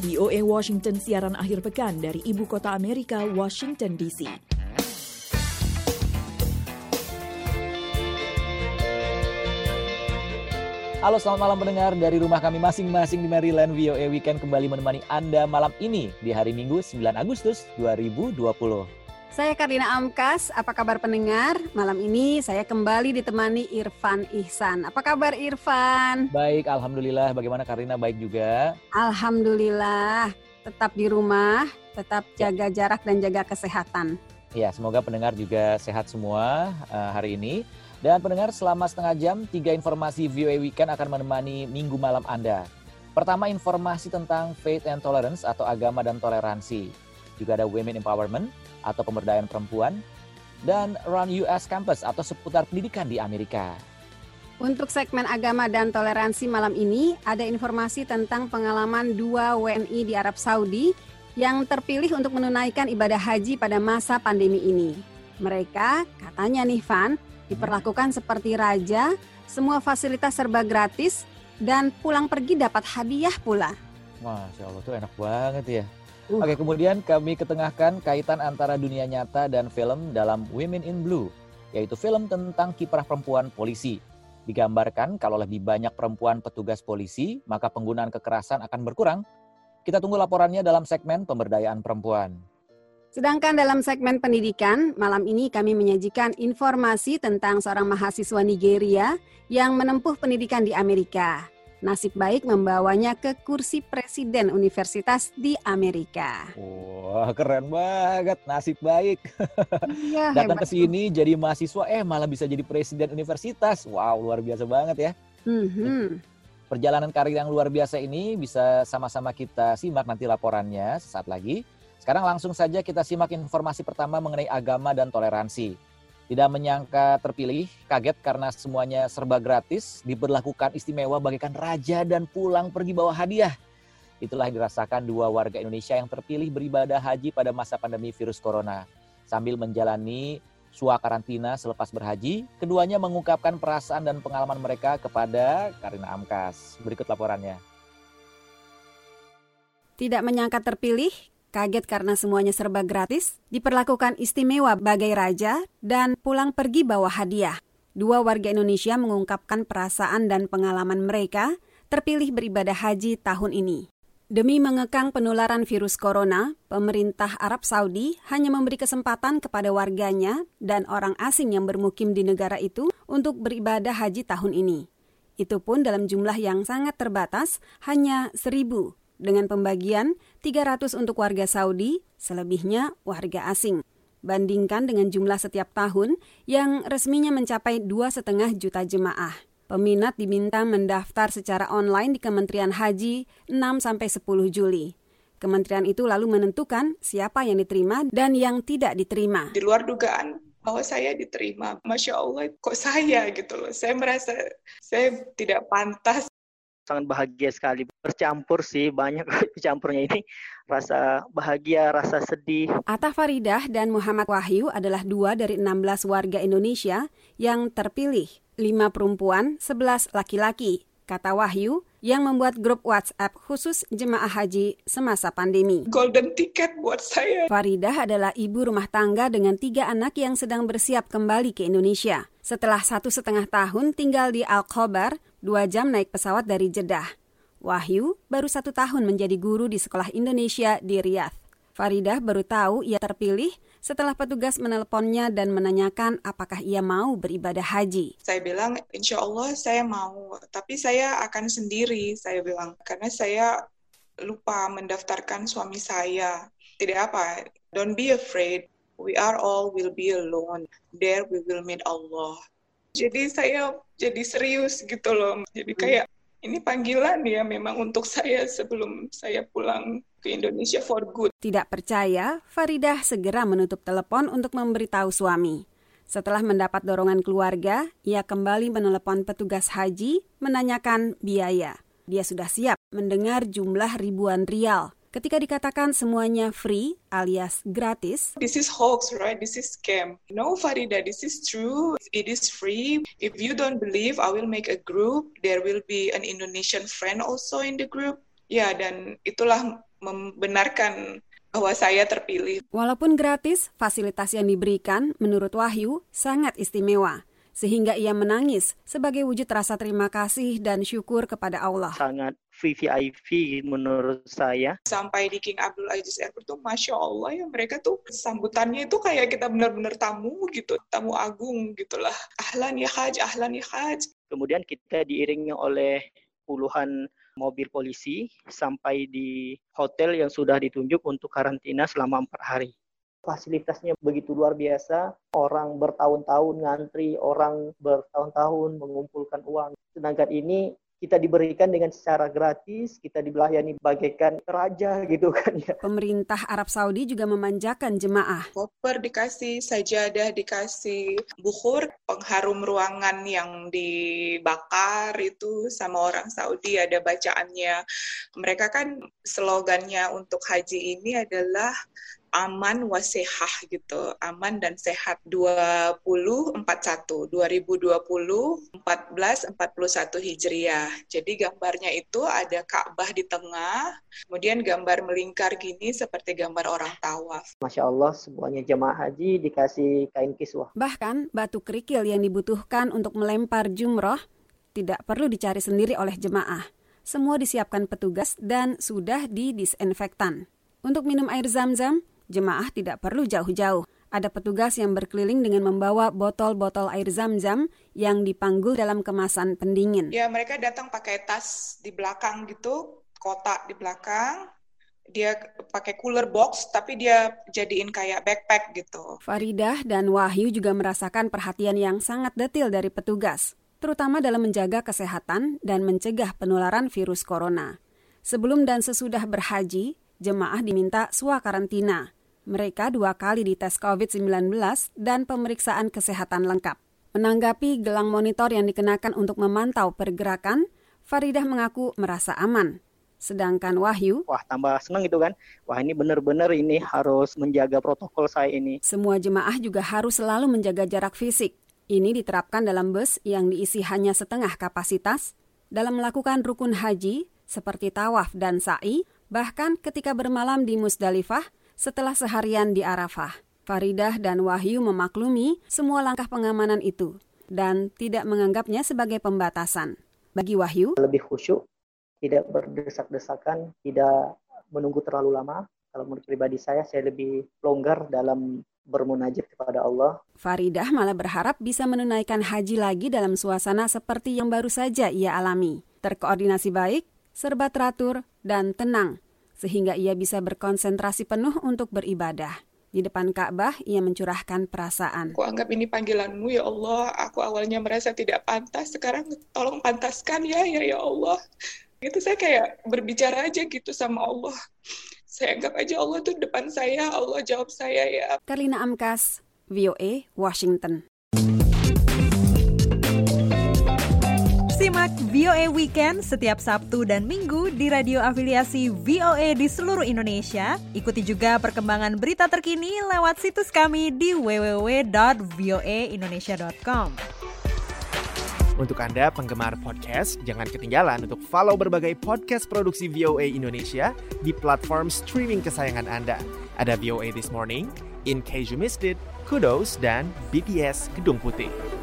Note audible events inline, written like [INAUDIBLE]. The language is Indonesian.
VOA Washington siaran akhir pekan dari ibu kota Amerika, Washington DC. Halo selamat malam pendengar dari rumah kami masing-masing di Maryland VOA Weekend kembali menemani Anda malam ini di hari Minggu 9 Agustus 2020. Saya Karina Amkas, apa kabar pendengar? Malam ini saya kembali ditemani Irfan Ihsan. Apa kabar Irfan? Baik, Alhamdulillah. Bagaimana Karina? Baik juga. Alhamdulillah. Tetap di rumah, tetap Ya. jaga jarak dan jaga kesehatan. Ya, semoga pendengar juga sehat semua uh, hari ini. Dan pendengar selama setengah jam, tiga informasi VOA Weekend akan menemani minggu malam Anda. Pertama, informasi tentang faith and tolerance atau agama dan toleransi. Juga ada women empowerment atau pemberdayaan perempuan. Dan Run US Campus atau seputar pendidikan di Amerika. Untuk segmen agama dan toleransi malam ini, ada informasi tentang pengalaman dua WNI di Arab Saudi yang terpilih untuk menunaikan ibadah haji pada masa pandemi ini. Mereka, katanya nih Van, diperlakukan seperti raja, semua fasilitas serba gratis, dan pulang pergi dapat hadiah pula. Masya Allah, tuh enak banget ya. Uh. Oke, kemudian kami ketengahkan kaitan antara dunia nyata dan film dalam Women in Blue, yaitu film tentang kiprah perempuan polisi. Digambarkan kalau lebih banyak perempuan petugas polisi, maka penggunaan kekerasan akan berkurang. Kita tunggu laporannya dalam segmen pemberdayaan perempuan. Sedangkan dalam segmen pendidikan, malam ini kami menyajikan informasi tentang seorang mahasiswa Nigeria yang menempuh pendidikan di Amerika. Nasib baik membawanya ke kursi presiden universitas di Amerika. Wah, keren banget, nasib baik. Iya, [LAUGHS] Datang ke sini jadi mahasiswa, eh malah bisa jadi presiden universitas. Wow, luar biasa banget ya. Mhm. Perjalanan karir yang luar biasa ini bisa sama-sama kita simak nanti laporannya sesaat lagi. Sekarang langsung saja kita simak informasi pertama mengenai agama dan toleransi. Tidak menyangka terpilih, kaget karena semuanya serba gratis, diberlakukan istimewa bagaikan raja dan pulang pergi bawa hadiah. Itulah yang dirasakan dua warga Indonesia yang terpilih beribadah haji pada masa pandemi virus corona. Sambil menjalani sua karantina selepas berhaji, keduanya mengungkapkan perasaan dan pengalaman mereka kepada Karina Amkas. Berikut laporannya. Tidak menyangka terpilih, kaget karena semuanya serba gratis, diperlakukan istimewa bagai raja, dan pulang pergi bawa hadiah. Dua warga Indonesia mengungkapkan perasaan dan pengalaman mereka terpilih beribadah haji tahun ini. Demi mengekang penularan virus corona, pemerintah Arab Saudi hanya memberi kesempatan kepada warganya dan orang asing yang bermukim di negara itu untuk beribadah haji tahun ini. Itu pun dalam jumlah yang sangat terbatas, hanya seribu dengan pembagian 300 untuk warga Saudi, selebihnya warga asing. Bandingkan dengan jumlah setiap tahun yang resminya mencapai 2,5 juta jemaah. Peminat diminta mendaftar secara online di Kementerian Haji 6-10 Juli. Kementerian itu lalu menentukan siapa yang diterima dan yang tidak diterima. di luar dugaan bahwa saya diterima. Masya Allah, kok saya gitu loh. Saya merasa saya tidak pantas. Sangat bahagia sekali. Bercampur sih, banyak [LAUGHS] campurnya ini. Rasa bahagia, rasa sedih. Atta Faridah dan Muhammad Wahyu adalah dua dari 16 warga Indonesia yang terpilih. Lima perempuan, 11 laki-laki, kata Wahyu, yang membuat grup WhatsApp khusus jemaah haji semasa pandemi. Golden ticket buat saya. Faridah adalah ibu rumah tangga dengan tiga anak yang sedang bersiap kembali ke Indonesia. Setelah satu setengah tahun tinggal di Al-Khobar, dua jam naik pesawat dari Jeddah. Wahyu baru satu tahun menjadi guru di sekolah Indonesia di Riyadh. Faridah baru tahu ia terpilih setelah petugas menelponnya dan menanyakan apakah ia mau beribadah haji. Saya bilang, insya Allah saya mau. Tapi saya akan sendiri, saya bilang. Karena saya lupa mendaftarkan suami saya. Tidak apa, don't be afraid. We are all will be alone. There we will meet Allah. Jadi saya jadi serius gitu loh. Jadi kayak ini panggilan ya memang untuk saya sebelum saya pulang ke Indonesia for good. Tidak percaya, Faridah segera menutup telepon untuk memberitahu suami. Setelah mendapat dorongan keluarga, ia kembali menelepon petugas haji menanyakan biaya. Dia sudah siap mendengar jumlah ribuan rial. Ketika dikatakan semuanya free alias gratis, This is hoax, right? This is scam. No, Farida, this is true. It is free. If you don't believe, I will make a group. There will be an Indonesian friend also in the group. Ya, dan itulah membenarkan bahwa saya terpilih. Walaupun gratis, fasilitas yang diberikan menurut Wahyu sangat istimewa sehingga ia menangis sebagai wujud rasa terima kasih dan syukur kepada Allah. Sangat VVIP menurut saya. Sampai di King Abdul Aziz Airport tuh Masya Allah ya mereka tuh sambutannya itu kayak kita benar-benar tamu gitu, tamu agung gitulah. Ahlan ya haj, ahlan ya haj. Kemudian kita diiringi oleh puluhan mobil polisi sampai di hotel yang sudah ditunjuk untuk karantina selama empat hari fasilitasnya begitu luar biasa. Orang bertahun-tahun ngantri, orang bertahun-tahun mengumpulkan uang. Sedangkan ini kita diberikan dengan secara gratis, kita dibelayani bagaikan raja gitu kan ya. Pemerintah Arab Saudi juga memanjakan jemaah. Koper dikasih, sajadah dikasih, bukhur, pengharum ruangan yang dibakar itu sama orang Saudi ada bacaannya. Mereka kan slogannya untuk haji ini adalah aman wasehah gitu. Aman dan sehat. 2041 2020 14 41 Hijriah. Jadi gambarnya itu ada Ka'bah di tengah kemudian gambar melingkar gini seperti gambar orang tawaf. Masya Allah semuanya jemaah haji dikasih kain kiswah. Bahkan batu kerikil yang dibutuhkan untuk melempar jumroh tidak perlu dicari sendiri oleh jemaah. Semua disiapkan petugas dan sudah didisinfektan. Untuk minum air zam-zam, jemaah tidak perlu jauh-jauh. Ada petugas yang berkeliling dengan membawa botol-botol air zam-zam yang dipanggul dalam kemasan pendingin. Ya, mereka datang pakai tas di belakang gitu, kotak di belakang. Dia pakai cooler box, tapi dia jadiin kayak backpack gitu. Faridah dan Wahyu juga merasakan perhatian yang sangat detail dari petugas, terutama dalam menjaga kesehatan dan mencegah penularan virus corona. Sebelum dan sesudah berhaji, jemaah diminta swakarantina mereka dua kali dites COVID-19 dan pemeriksaan kesehatan lengkap. Menanggapi gelang monitor yang dikenakan untuk memantau pergerakan, Faridah mengaku merasa aman. Sedangkan Wahyu, wah tambah senang itu kan. Wah ini benar-benar ini harus menjaga protokol saya ini. Semua jemaah juga harus selalu menjaga jarak fisik. Ini diterapkan dalam bus yang diisi hanya setengah kapasitas dalam melakukan rukun haji seperti tawaf dan sa'i, bahkan ketika bermalam di Musdalifah, setelah seharian di Arafah. Faridah dan Wahyu memaklumi semua langkah pengamanan itu dan tidak menganggapnya sebagai pembatasan. Bagi Wahyu, lebih khusyuk, tidak berdesak-desakan, tidak menunggu terlalu lama. Kalau menurut pribadi saya, saya lebih longgar dalam bermunajat kepada Allah. Faridah malah berharap bisa menunaikan haji lagi dalam suasana seperti yang baru saja ia alami. Terkoordinasi baik, serba teratur, dan tenang sehingga ia bisa berkonsentrasi penuh untuk beribadah. Di depan Ka'bah, ia mencurahkan perasaan. Aku anggap ini panggilanmu, ya Allah. Aku awalnya merasa tidak pantas, sekarang tolong pantaskan ya, ya, ya Allah. Itu saya kayak berbicara aja gitu sama Allah. Saya anggap aja Allah tuh depan saya, Allah jawab saya ya. Karina Amkas, VOA, Washington. Simak VOA Weekend setiap Sabtu dan Minggu di radio afiliasi VOA di seluruh Indonesia. Ikuti juga perkembangan berita terkini lewat situs kami di www.voaindonesia.com. Untuk Anda penggemar podcast, jangan ketinggalan untuk follow berbagai podcast produksi VOA Indonesia di platform streaming kesayangan Anda. Ada VOA This Morning, In Case You Missed It, Kudos, dan BTS Gedung Putih.